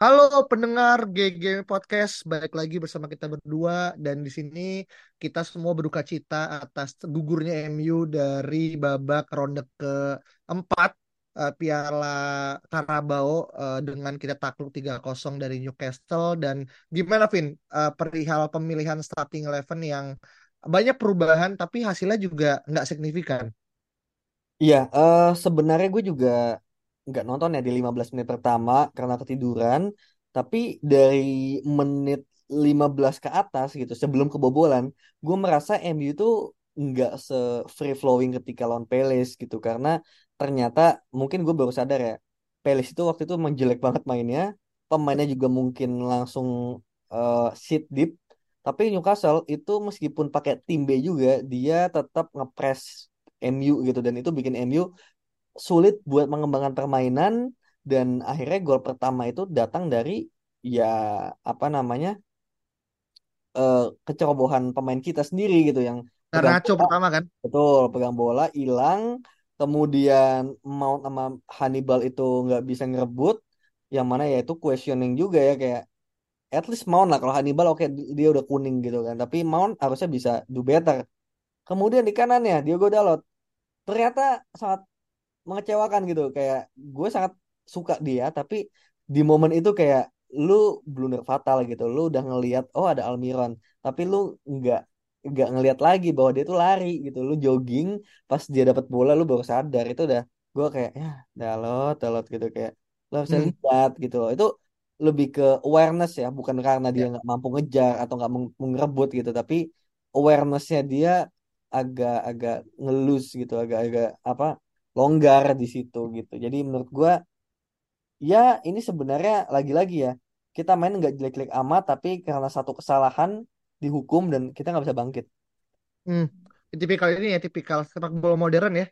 Halo pendengar GG Podcast, balik lagi bersama kita berdua. Dan di sini kita semua berduka cita atas gugurnya MU dari babak ronde keempat eh, Piala Carabao eh, dengan kita takluk 3-0 dari Newcastle. Dan gimana Vin? Eh, perihal pemilihan starting eleven yang banyak perubahan tapi hasilnya juga nggak signifikan. Iya, eh sebenarnya gue juga nggak nonton ya di 15 menit pertama karena ketiduran. Tapi dari menit 15 ke atas gitu, sebelum kebobolan, gue merasa MU itu nggak se-free flowing ketika lawan Palace gitu. Karena ternyata mungkin gue baru sadar ya, Palace itu waktu itu menjelek banget mainnya. Pemainnya juga mungkin langsung eh, sit deep. Tapi Newcastle itu meskipun pakai tim B juga, dia tetap ngepres MU gitu dan itu bikin MU sulit buat mengembangkan permainan dan akhirnya gol pertama itu datang dari ya apa namanya eh, kecerobohan pemain kita sendiri gitu yang Garnacho bola, pertama kan. betul pegang bola hilang kemudian Mount sama Hannibal itu nggak bisa ngerebut yang mana ya itu questioning juga ya kayak at least Mount lah kalau Hannibal oke dia udah kuning gitu kan tapi Mount harusnya bisa do better kemudian di kanannya Diogo Dalot ternyata sangat mengecewakan gitu. Kayak gue sangat suka dia tapi di momen itu kayak lu blunder fatal gitu. Lu udah ngelihat oh ada Almiron. Tapi lu nggak nggak ngelihat lagi bahwa dia tuh lari gitu. Lu jogging pas dia dapat bola lu baru sadar. Itu udah gue kayak ya dalot dalot gitu. Kayak lo bisa Hmm, lihat gitu. Loh itu lebih ke awareness ya. Bukan karena dia ya. nggak mampu ngejar atau nggak meng- mengerebut gitu. Tapi awarenessnya dia agak-agak ngelus gitu. Agak-agak apa longgar di situ gitu. Jadi menurut gua ya ini sebenarnya lagi-lagi ya kita main nggak jelek-jelek amat tapi karena satu kesalahan dihukum dan kita nggak bisa bangkit. Hmm, tipikal ini ya, tipikal sepak bola modern ya.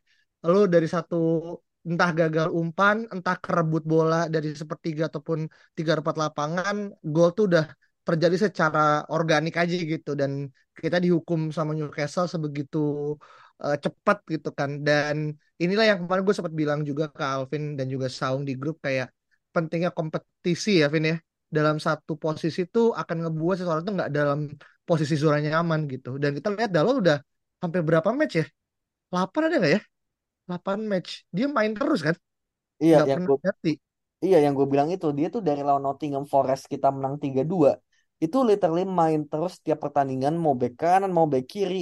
Lalu dari satu entah gagal umpan, entah kerebut bola dari sepertiga ataupun tiga empat lapangan, gol tuh udah terjadi secara organik aja gitu dan kita dihukum sama Newcastle sebegitu eh, cepat gitu kan. Dan inilah yang kemarin gue sempat bilang juga ke Alvin dan juga Saung di grup kayak pentingnya kompetisi ya, Vin ya. Dalam satu posisi tuh akan ngebuat seseorang tuh nggak dalam posisi zona nyaman gitu. Dan kita lihat Dalot udah hampir berapa match ya? 8 ada nggak ya? 8 match. Dia main terus kan? Iya Nggak yang gue ganti. iya yang gue bilang itu dia tuh dari lawan Nottingham Forest kita menang tiga dua itu literally main terus tiap pertandingan mau bek kanan mau bek kiri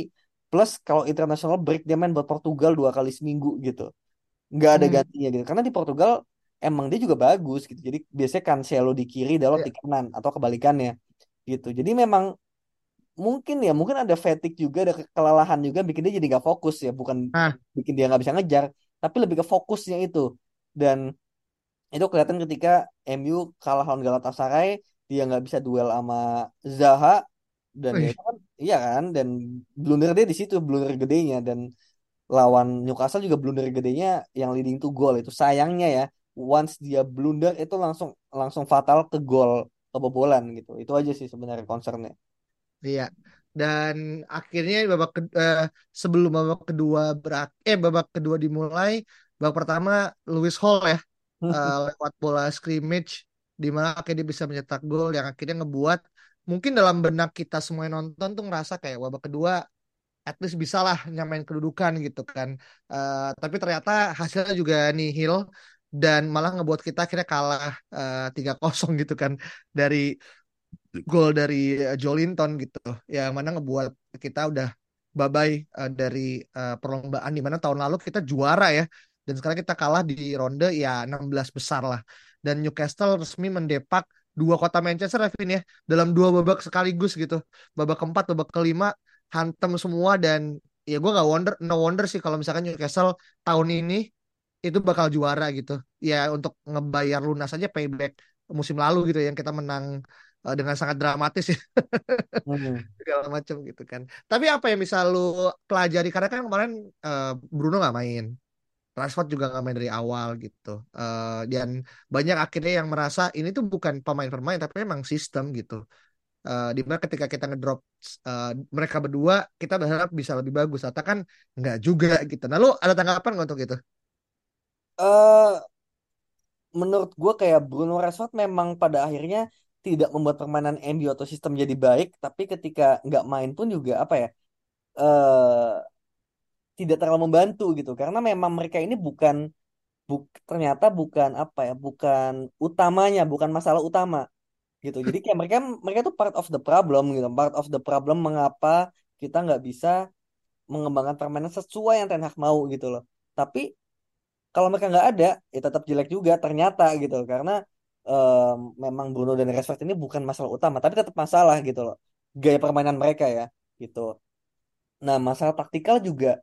plus kalau international break dia main buat Portugal dua kali seminggu gitu. Nggak ada Hmm, gantinya gitu. Karena di Portugal emang dia juga bagus gitu. Jadi biasanya Cancelo di kiri Dalot ya. di kanan atau kebalikannya gitu. Jadi memang mungkin ya mungkin ada fatigue juga ada ke- kelelahan juga bikin dia jadi nggak fokus ya. Bukan Nah, bikin dia nggak bisa ngejar tapi lebih ke fokusnya itu. Dan itu kelihatan ketika MU kalah lawan Galatasaray dia nggak bisa duel sama Zaha dan ya itu kan iya kan? Dan blunder dia di situ blunder gedenya. Dan lawan Newcastle juga blunder gedenya yang leading to goal itu. Sayangnya ya once dia blunder itu langsung langsung fatal ke gol kebobolan gitu. Itu aja sih sebenarnya concernnya. Iya. Dan akhirnya babak ke- eh, sebelum babak kedua berak eh babak kedua dimulai, babak pertama Lewis Hall ya eh, lewat bola scrimmage di mana akhirnya dia bisa mencetak gol yang akhirnya ngebuat mungkin dalam benak kita semua yang nonton tuh ngerasa kayak babak kedua at least bisa lah nyamain kedudukan gitu kan. Eh, tapi ternyata hasilnya juga nihil dan malah ngebuat kita akhirnya kalah eh, 3-0 gitu kan dari gol dari eh, Joelinton gitu. Yang mana ngebuat kita udah bye-bye eh, dari eh, perlombaan di mana tahun lalu kita juara ya. Dan sekarang kita kalah di ronde ya 16 besar lah. Dan Newcastle resmi mendepak dua kota Manchester Evin ya dalam dua babak sekaligus gitu. Babak keempat, babak kelima hantem semua dan ya gue nggak wonder no wonder sih kalau misalkan Newcastle tahun ini itu bakal juara gitu. Ya untuk ngebayar lunas aja payback musim lalu gitu yang kita menang uh, dengan sangat dramatis ya. hmm. segala macam gitu kan. Tapi apa yang bisa lu pelajari karena kan kemarin uh, Bruno nggak main. Rashford juga nggak main dari awal gitu. Uh, dan banyak akhirnya yang merasa ini tuh bukan pemain-pemain tapi memang sistem gitu. Uh, di mana ketika kita ngedrop uh, mereka berdua kita berharap bisa lebih bagus atau kan nggak juga gitu. Nah lu ada tanggapan nggak untuk itu? Uh, menurut gue kayak Bruno Rashford memang pada akhirnya tidak membuat permainan MU atau sistem jadi baik, tapi ketika nggak main pun juga apa ya, uh, tidak terlalu membantu gitu, karena memang mereka ini bukan, buk, ternyata bukan apa ya, bukan utamanya, bukan masalah utama gitu. Jadi kayak mereka mereka tuh part of the problem gitu, part of the problem mengapa kita nggak bisa mengembangkan permainan sesuai yang Ten Hag mau gitu loh. Tapi kalau mereka nggak ada, ya tetap jelek juga ternyata gitu karena um, memang Bruno dan Rashford ini bukan masalah utama, tapi tetap masalah gitu loh gaya permainan mereka ya gitu. Nah masalah taktikal juga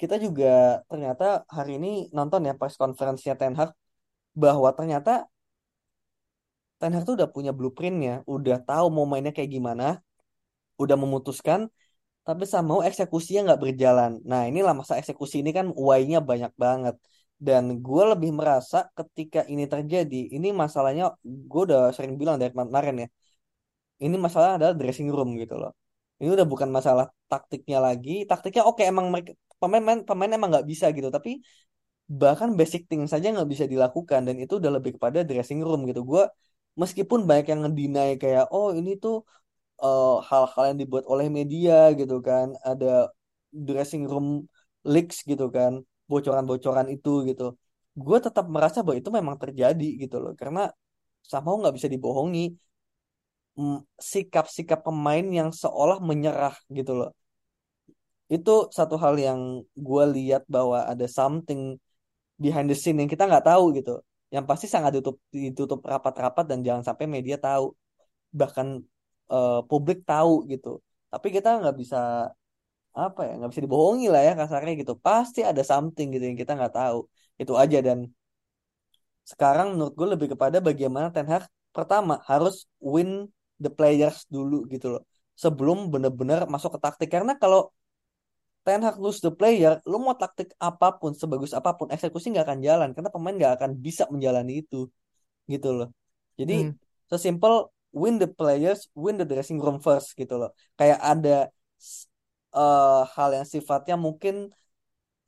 kita juga ternyata hari ini nonton ya pas konferensinya Ten Hag bahwa ternyata Ten Hag tuh udah punya blueprintnya, udah tahu mau mainnya kayak gimana, udah memutuskan, tapi sama eksekusinya nggak berjalan. Nah inilah masa eksekusi ini kan why-nya banyak banget. Dan gue lebih merasa ketika ini terjadi, ini masalahnya gue udah sering bilang dari kemarin ya. Ini masalah adalah dressing room gitu loh. Ini udah bukan masalah taktiknya lagi. Taktiknya oke okay, emang pemain pemain emang nggak bisa gitu. Tapi bahkan basic thing saja nggak bisa dilakukan dan itu udah lebih kepada dressing room gitu. Gue meskipun banyak yang ngedinai kayak oh ini tuh eh, hal-hal uh, yang dibuat oleh media gitu kan. Ada dressing room leaks gitu kan bocoran-bocoran itu gitu gue tetap merasa bahwa itu memang terjadi gitu loh karena sama nggak bisa dibohongi sikap-sikap pemain yang seolah menyerah gitu loh itu satu hal yang gue lihat bahwa ada something behind the scene yang kita nggak tahu gitu. Yang pasti sangat ditutup ditutup rapat-rapat dan jangan sampai media tahu. Bahkan uh, publik tahu gitu. Tapi kita nggak bisa apa ya nggak bisa dibohongi lah ya kasarnya gitu. Pasti ada something gitu yang kita nggak tahu. Itu aja dan sekarang menurut gue lebih kepada bagaimana Ten Hag pertama harus win the players dulu gitu loh. Sebelum benar-benar masuk ke taktik. Karena kalau Ten Hag lose the player lu mau taktik apa pun sebagus apa pun eksekusi nggak akan jalan karena pemain nggak akan bisa menjalani itu gitu loh jadi hmm. sesimpel win the players win the dressing room first gitu loh kayak ada uh, hal yang sifatnya mungkin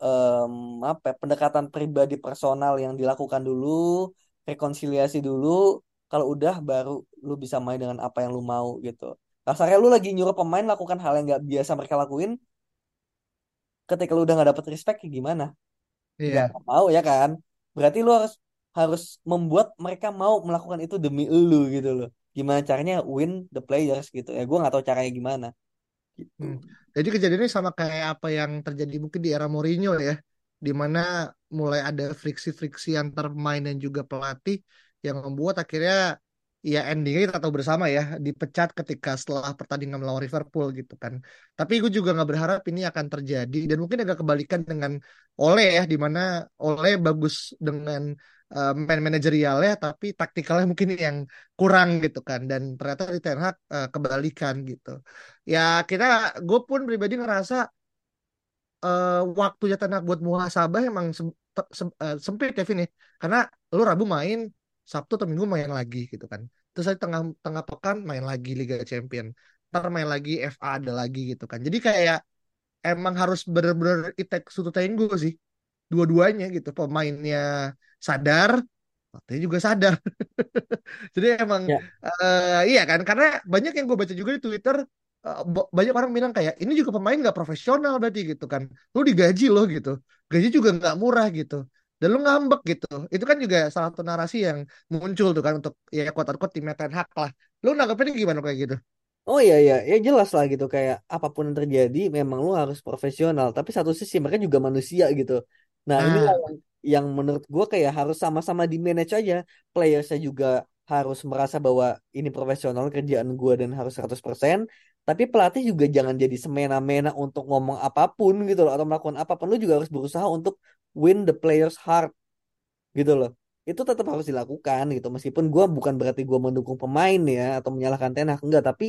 um, apa ya, pendekatan pribadi personal yang dilakukan dulu, rekonsiliasi dulu, kalau udah baru lu bisa main dengan apa yang lu mau gitu. Kasarnya lu lagi nyuruh pemain lakukan hal yang nggak biasa mereka lakuin, ketika lu udah nggak dapet respect gimana? Iya. Gak mau ya kan? Berarti lu harus harus membuat mereka mau melakukan itu demi lu gitu loh. Gimana caranya win the players gitu ya? Gue nggak tahu caranya gimana. Gitu. Hmm. Jadi kejadiannya sama kayak apa yang terjadi mungkin di era Mourinho ya, di mana mulai ada friksi-friksi antar pemain dan juga pelatih yang membuat akhirnya ya endingnya kita tahu bersama ya dipecat ketika setelah pertandingan melawan Liverpool gitu kan. Tapi gue juga nggak berharap ini akan terjadi dan mungkin agak kebalikan dengan Ole ya, di mana Ole bagus dengan uh, man manajerialnya tapi taktikalnya mungkin yang kurang gitu kan. Dan ternyata di Ten Hag uh, kebalikan gitu. Ya kita gue pun pribadi ngerasa uh, waktunya Ten Hag buat muhasabah emang sem sem uh, sempit ya Vin ya. Karena lu Rabu main Sabtu atau Minggu main lagi gitu kan. Terus hari tengah tengah pekan main lagi Liga Champion. Ntar main lagi FA ada lagi gitu kan. Jadi kayak emang harus bener-bener itek sutu tenggo sih. Dua-duanya gitu. Pemainnya sadar pelatihnya juga sadar. Jadi emang ya. uh, iya kan. Karena banyak yang gue baca juga di Twitter uh, banyak orang bilang kayak ini juga pemain nggak profesional berarti gitu kan. Lu digaji loh gitu. Gaji juga nggak murah gitu dan lu ngambek gitu itu kan juga salah satu narasi yang muncul tuh kan untuk ya kuat kuat tim Ten Hag lah lu nanggepnya gimana kayak gitu Oh iya iya, ya jelas lah gitu kayak apa pun yang terjadi memang lu harus profesional. Tapi satu sisi mereka juga manusia gitu. Nah, nah. inilah yang, yang menurut gue kayak harus sama-sama di manage aja. Playersnya juga harus merasa bahwa ini profesional kerjaan gue dan harus 100%. Tapi pelatih juga jangan jadi semena-mena untuk ngomong apa pun gitu loh atau melakukan apa pun. Lu juga harus berusaha untuk win the players heart gitu loh. Itu tetap harus dilakukan gitu. Meskipun gue bukan berarti gue mendukung pemain ya atau menyalahkan Ten Hag enggak. Tapi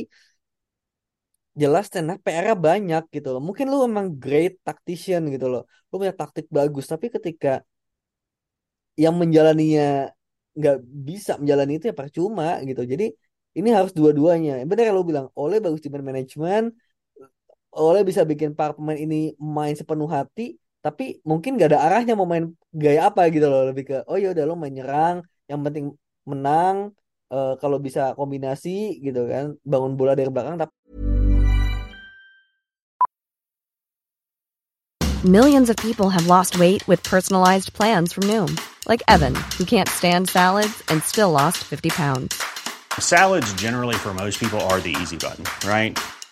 jelas Ten Hag PR-nya banyak gitu loh. Mungkin lu emang great tactician gitu loh. Lu punya taktik bagus. Tapi ketika yang menjalaninya nggak bisa menjalani itu ya percuma gitu. Jadi ini harus dua-duanya. Yang lu bilang oleh bagus di manajemen oleh bisa bikin para pemain ini main sepenuh hati tapi mungkin gak ada arahnya mau main gaya apa gitu loh lebih ke oh ya udah lo main nyerang yang penting menang uh, kalau bisa kombinasi gitu kan bangun bola dari belakang tapi Millions of people have lost weight with personalized plans from Noom, like Evan, who can't stand salads and still lost 50 pounds. Salads generally for most people are the easy button, right?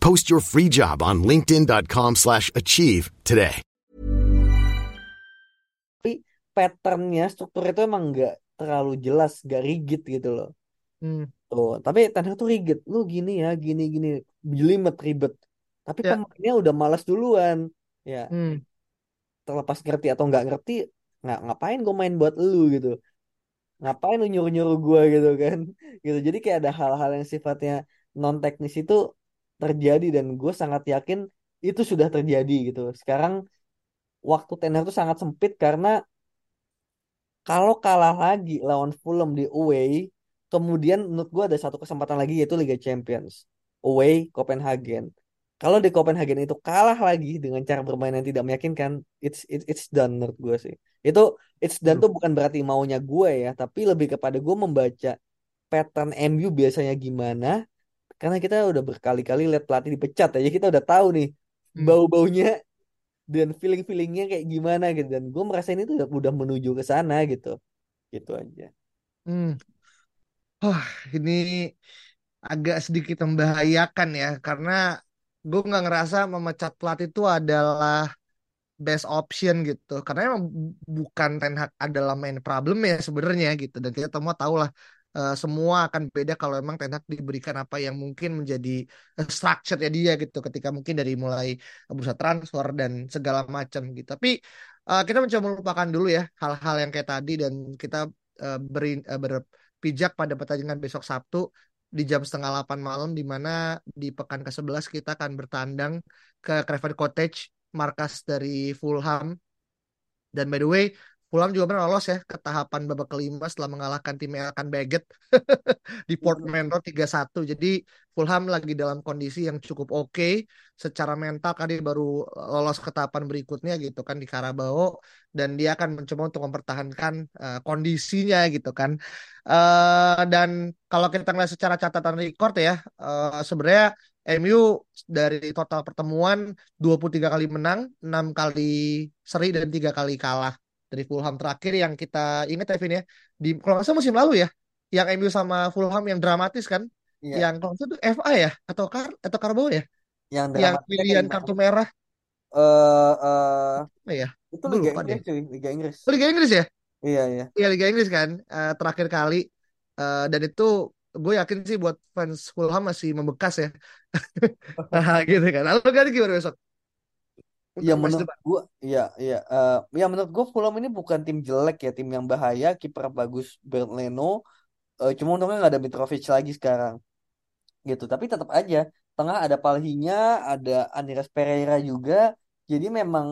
Post your free job on linkedin.com slash achieve today. tapi patternnya struktur itu emang nggak terlalu jelas nggak rigid gitu loh. Hmm. tuh tapi Ten Hag tuh rigid. Lu gini ya gini gini. Jelimet ribet. Tapi Ya. pemainnya udah malas duluan. Ya. Hmm. terlepas ngerti atau nggak ngerti nggak ngapain gue main buat lu gitu? Ngapain lu nyuruh nyuruh gue gitu kan? Gitu. Jadi kayak ada hal-hal yang sifatnya non teknis itu terjadi dan gue sangat yakin itu sudah terjadi gitu. Sekarang waktu Ten Hag tuh sangat sempit karena kalau kalah lagi lawan Fulham di away kemudian menurut gue ada satu kesempatan lagi yaitu Liga Champions. Away Copenhagen. Kalau di Copenhagen itu kalah lagi dengan cara bermain yang tidak meyakinkan it's it's, it's done menurut gue sih. Itu it's done tuh bukan berarti maunya gue ya tapi lebih kepada gue membaca pattern MU biasanya gimana karena kita udah berkali-kali lihat pelatih dipecat aja kita udah tahu nih Hmm. bau-baunya dan feeling-feelingnya kayak gimana gitu dan gue merasa ini tuh udah, udah menuju ke sana gitu gitu aja Hmm. Wah, ini agak sedikit membahayakan ya, karena gue nggak ngerasa memecat pelatih itu adalah best option gitu. Karena emang bu- bukan Ten Hag adalah main problem ya sebenarnya gitu. Dan kita semua tahu lah eh, semua akan beda kalau emang Ten diberikan apa yang mungkin menjadi eh, structure-nya dia gitu. Ketika mungkin dari mulai bursa transfer dan segala macam gitu. Tapi eh, kita mencoba melupakan dulu ya hal-hal yang kayak tadi dan kita eh, beri, eh, berpijak pada pertandingan besok Sabtu di jam setengah 8 malam di mana di pekan ke-11 kita akan bertandang ke Craven Cottage markas dari Fulham dan by the way Fulham juga pernah lolos ya ke tahapan babak kelima setelah mengalahkan tim Elkan Baggett di Portman Road 3-1. Jadi Fulham lagi dalam kondisi yang cukup oke secara mental kan dia baru lolos ke tahapan berikutnya gitu kan di Carabao dan dia akan mencoba untuk mempertahankan eh, kondisinya gitu kan. Eh, dan kalau kita ngeliat secara catatan record ya eh, sebenarnya MU dari total pertemuan 23 kali menang, 6 kali seri dan 3 kali kalah dari Fulham terakhir yang kita ingat ya Vin ya di kalau nggak salah musim lalu ya yang MU sama Fulham yang dramatis kan? Iya. yang kalau itu FA ya? Atau Kar atau Carabao ya? Yang yang dramatisnya pilihan kartu merah. Eh eh, apa ya? itu Liga lupa Inggris deh. cuy Liga Inggris. Oh, Liga Inggris ya? Iya iya. Iya Liga Inggris kan eh, terakhir kali. Eh, dan itu gue yakin sih buat fans Fulham masih membekas ya. Nah, gitu kan. Lalu ganti gimana besok Ya menurut depan gua, ya ya eh, ya menurut gua Fulham ini bukan tim jelek ya, tim yang bahaya, kiper bagus Bernd Leno, eh, cuma untungnya nggak ada Mitrovic lagi sekarang, gitu. Tapi tetap aja, tengah ada Palhinha, ada Andreas Pereira juga, jadi memang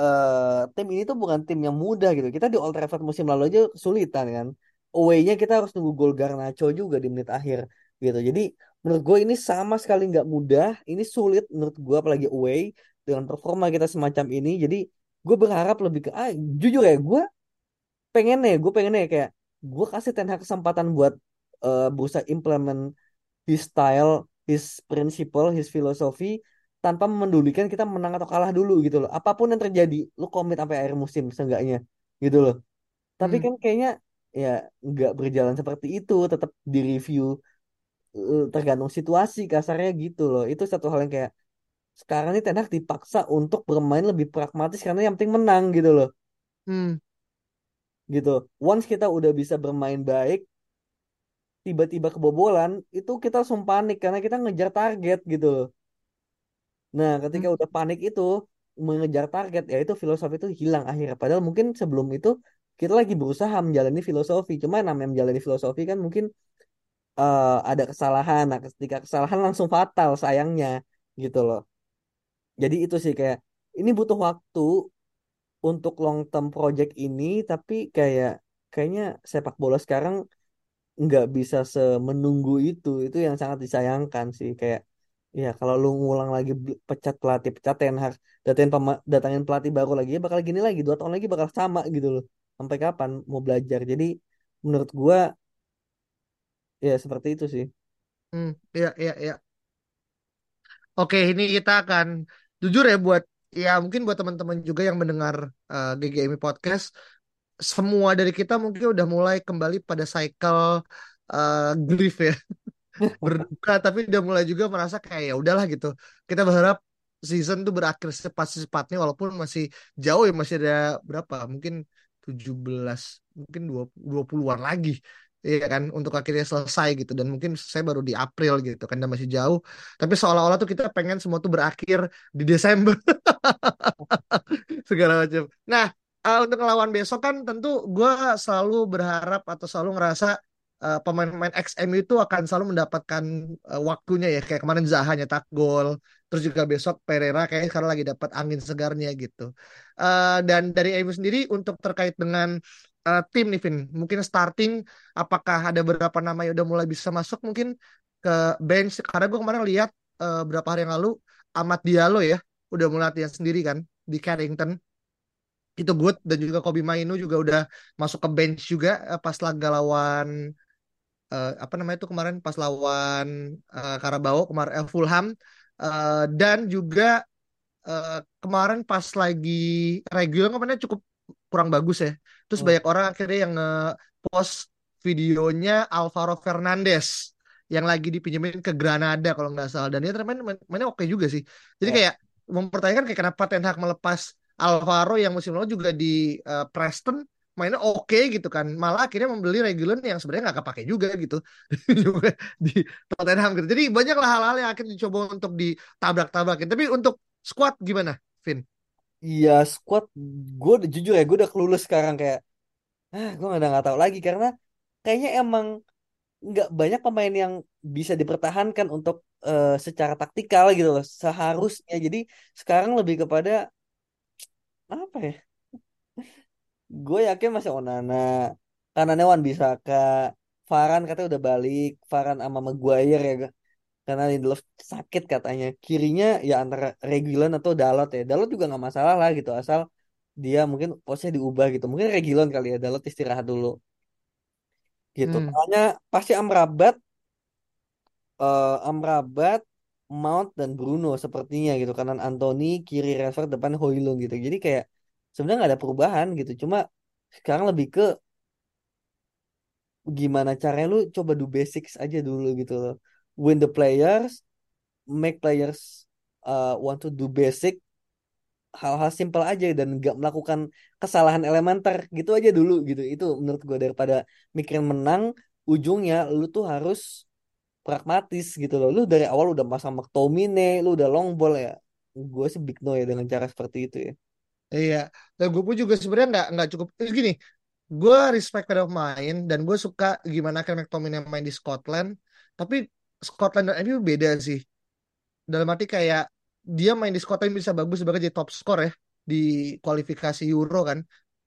eh, tim ini tuh bukan tim yang mudah gitu. Kita di Old Trafford musim lalu aja kesulitan kan, away-nya kita harus nunggu gol Garnacho juga di menit akhir, gitu. Jadi menurut gue ini sama sekali nggak mudah, ini sulit menurut gue apalagi away dengan performa kita semacam ini jadi gue berharap lebih ke ah, jujur ya gue pengen nih gue pengen nih kayak gue kasih Ten Hag kesempatan buat uh, berusaha implement his style his principle his philosophy tanpa memendulikan kita menang atau kalah dulu gitu loh. Apa pun yang terjadi lu komit sampai akhir musim seenggaknya gitu loh. Tapi Hmm. kan kayaknya ya nggak berjalan seperti itu tetap di review eh, tergantung situasi kasarnya gitu loh. Itu satu hal yang kayak sekarang ini Ten Hag dipaksa untuk bermain lebih pragmatis karena yang penting menang gitu loh. Hmm. gitu. Once kita udah bisa bermain baik tiba-tiba kebobolan itu kita langsung panik karena kita ngejar target gitu loh. Nah ketika Hmm. udah panik itu mengejar target ya itu filosofi itu hilang akhirnya. Padahal mungkin sebelum itu kita lagi berusaha menjalani filosofi. Cuma namanya menjalani filosofi kan mungkin eh, ada kesalahan. Nah ketika kesalahan langsung fatal sayangnya gitu loh jadi itu sih kayak ini butuh waktu untuk long term project ini tapi kayak kayaknya sepak bola sekarang nggak bisa semenunggu itu itu yang sangat disayangkan sih kayak ya kalau lu ngulang lagi pecat pelatih pecat Ten datangin datangin pelatih baru lagi ya bakal gini lagi dua tahun lagi bakal sama gitu loh sampai kapan mau belajar jadi menurut gua ya seperti itu sih Hmm. Iya, iya, iya. Oke, ini kita akan jujur ya buat ya mungkin buat teman-teman juga yang mendengar uh, GGMI podcast, semua dari kita mungkin udah mulai kembali pada cycle uh, grief ya, berduka tapi udah mulai juga merasa kayak ya udahlah gitu. Kita berharap season tuh berakhir secepat-cepatnya walaupun masih jauh ya masih ada berapa? Mungkin 17 mungkin 20-an lagi. Iya kan untuk akhirnya selesai gitu dan mungkin saya baru di April gitu kan dan masih jauh tapi seolah-olah tuh kita pengen semua tuh berakhir di Desember segala macam. Nah, uh, untuk ngelawan besok kan tentu gue selalu berharap atau selalu ngerasa uh, pemain-pemain XM itu akan selalu mendapatkan uh, waktunya ya kayak kemarin Zaha nyetak gol, terus juga besok Pereira kayaknya sekarang lagi dapat angin segarnya gitu. Uh, dan dari MU sendiri untuk terkait dengan uh, tim nih Vin, mungkin starting apakah ada beberapa nama yang udah mulai bisa masuk mungkin ke bench? Karena gue kemarin lihat uh, hari yang lalu Ahmad Diallo ya udah mulai latihan sendiri kan di Carrington. Itu good. Dan juga Kobi Mainu juga udah masuk ke bench juga eh, pas laga lawan eh, apa namanya itu kemarin? Pas lawan Karabau kemarin eh, Fulham. Eh, dan juga eh, kemarin pas lagi regular kemarin cukup kurang bagus ya. Terus Hmm. banyak orang akhirnya yang nge-post videonya Alvaro Fernandez yang lagi dipinjemin ke Granada kalau nggak salah. Dan dia ternyata main, main- mainnya oke juga sih. Jadi Ya. kayak mempertanyakan kayak kenapa Ten Hag melepas Alvaro yang musim lalu juga di eh, Preston mainnya oke gitu kan. Malah akhirnya membeli Reguilon yang sebenarnya nggak kepake juga gitu. Juga di Tottenham gitu. Jadi banyaklah hal-hal yang akhirnya dicoba untuk ditabrak-tabrakin. Tapi untuk squad gimana Vin? Iya squad gue jujur ya gue udah kelulus sekarang kayak ah gue udah nggak tahu lagi. Karena kayaknya emang nggak banyak pemain yang bisa dipertahankan untuk eh, secara taktikal gitu loh seharusnya. Jadi sekarang lebih kepada apa ya? Gue yakin masih Onana kanannya Wan bisa ke Varane katanya udah balik Varane sama Maguire ya karena Lindelof sakit katanya. Kirinya ya antara Reguilon atau Dalot ya. Dalot juga nggak masalah lah gitu asal dia mungkin posnya diubah gitu. Mungkin Reguilon kali ya Dalot istirahat dulu. Gitu. Hmm. makanya pasti Amrabat eh, Amrabat Mount dan Bruno sepertinya gitu. Kanan Anthony kiri Rashford depan Højlund gitu. Jadi kayak sebenarnya nggak ada perubahan gitu. Cuma sekarang lebih ke gimana caranya lu coba do basics aja dulu gitu loh win the players make players uh, want to do basic hal-hal simple aja dan nggak melakukan kesalahan elementer gitu aja dulu gitu. Itu menurut gue daripada mikirin menang ujungnya lu tuh harus pragmatis gitu loh. Lu dari awal udah masang McTominay lu udah long ball ya. Gue sih big no ya dengan cara seperti itu ya. Iya, dan gue pun juga sebenarnya nggak nggak cukup. Eh, Gini, gue respect pada pemain dan gue suka gimana kan McTominay main di Scotland. Tapi Scotland dan MU beda sih. Dalam arti kayak dia main di Scotland bisa bagus sebagai jadi top score ya di kualifikasi Euro kan.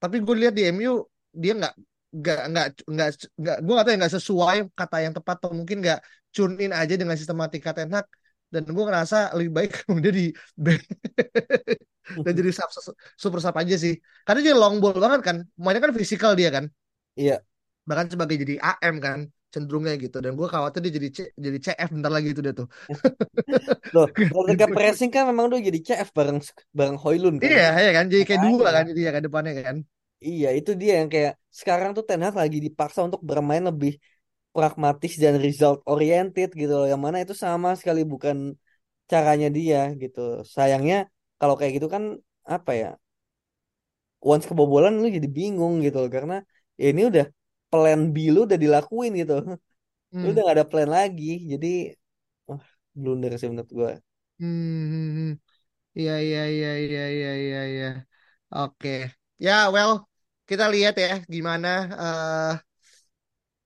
Tapi gue lihat di MU dia nggak nggak nggak nggak nggak gue nggak tahu ya nggak sesuai kata yang tepat atau mungkin nggak tune in aja dengan sistematika Ten Hag dan gue ngerasa lebih baik udah di dan jadi sub, super sub aja sih karena dia long ball banget kan mainnya kan fisikal dia kan Iya. bahkan sebagai jadi AM kan cenderungnya gitu dan gue khawatir dia jadi C, jadi CF bentar lagi itu dia tuh Loh, ketika pressing kan memang dia jadi CF bareng bareng Hoylun kan. iya ya kan jadi kayak dua Makanya. kan jadi ya kan depannya kan Iya, itu dia yang kayak sekarang tuh Ten Hag lagi dipaksa untuk bermain lebih pragmatis dan result oriented gitu loh. Yang mana itu sama sekali bukan caranya dia gitu. Sayangnya kalau kayak gitu kan apa ya? Once kebobolan lu jadi bingung gitu loh karena ya ini udah plan B lu udah dilakuin gitu. Lu hmm. udah gak ada plan lagi. Jadi wah, blunder sih menurut gua. Hmm, iya iya iya iya iya iya iya. Oke. Ya, well, kita lihat ya gimana eh,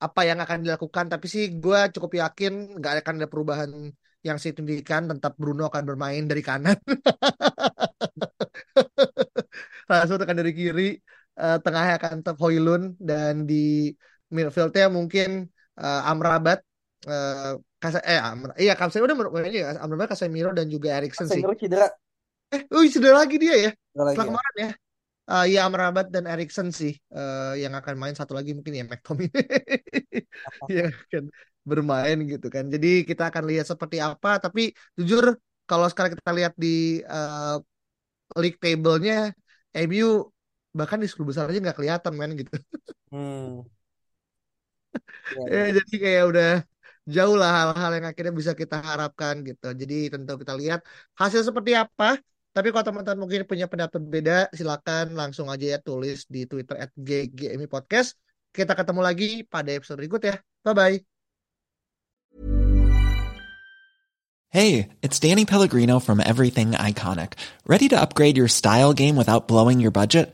apa yang akan dilakukan. Tapi sih gue cukup yakin nggak akan ada perubahan yang signifikan. Tetap Bruno akan bermain dari kanan. Rashford akan dari kiri. Eh, tengahnya akan tetap Hoylund dan di midfieldnya mungkin eh, Amrabat. Eh, Kasa, eh, Amra, iya Casemiro udah bermain ya. Amrabat, Casemiro dan juga Eriksen sih. Casemiro cedera Eh, oh sudah lagi dia ya? Lagi Setelah ya. kemarin ya. Eh, ya Amrabat dan Eriksen sih eh, yang akan main satu lagi mungkin ya McTominay yang akan bermain gitu kan. Jadi kita akan lihat seperti apa. Tapi jujur kalau sekarang kita lihat di eh, league table-nya MU bahkan di sepuluh besar aja nggak kelihatan men gitu. Hmm. Ya, Eh, jadi kayak udah jauh lah hal-hal yang akhirnya bisa kita harapkan gitu. Jadi tentu kita lihat hasil seperti apa. Tapi kalau teman-teman mungkin punya pendapat berbeda, silakan langsung aja ya tulis di Twitter at GGMI Podcast. Kita ketemu lagi pada episode berikut ya. Bye-bye. Hey, it's Danny Pellegrino from Everything Iconic. Ready to upgrade your style game without blowing your budget?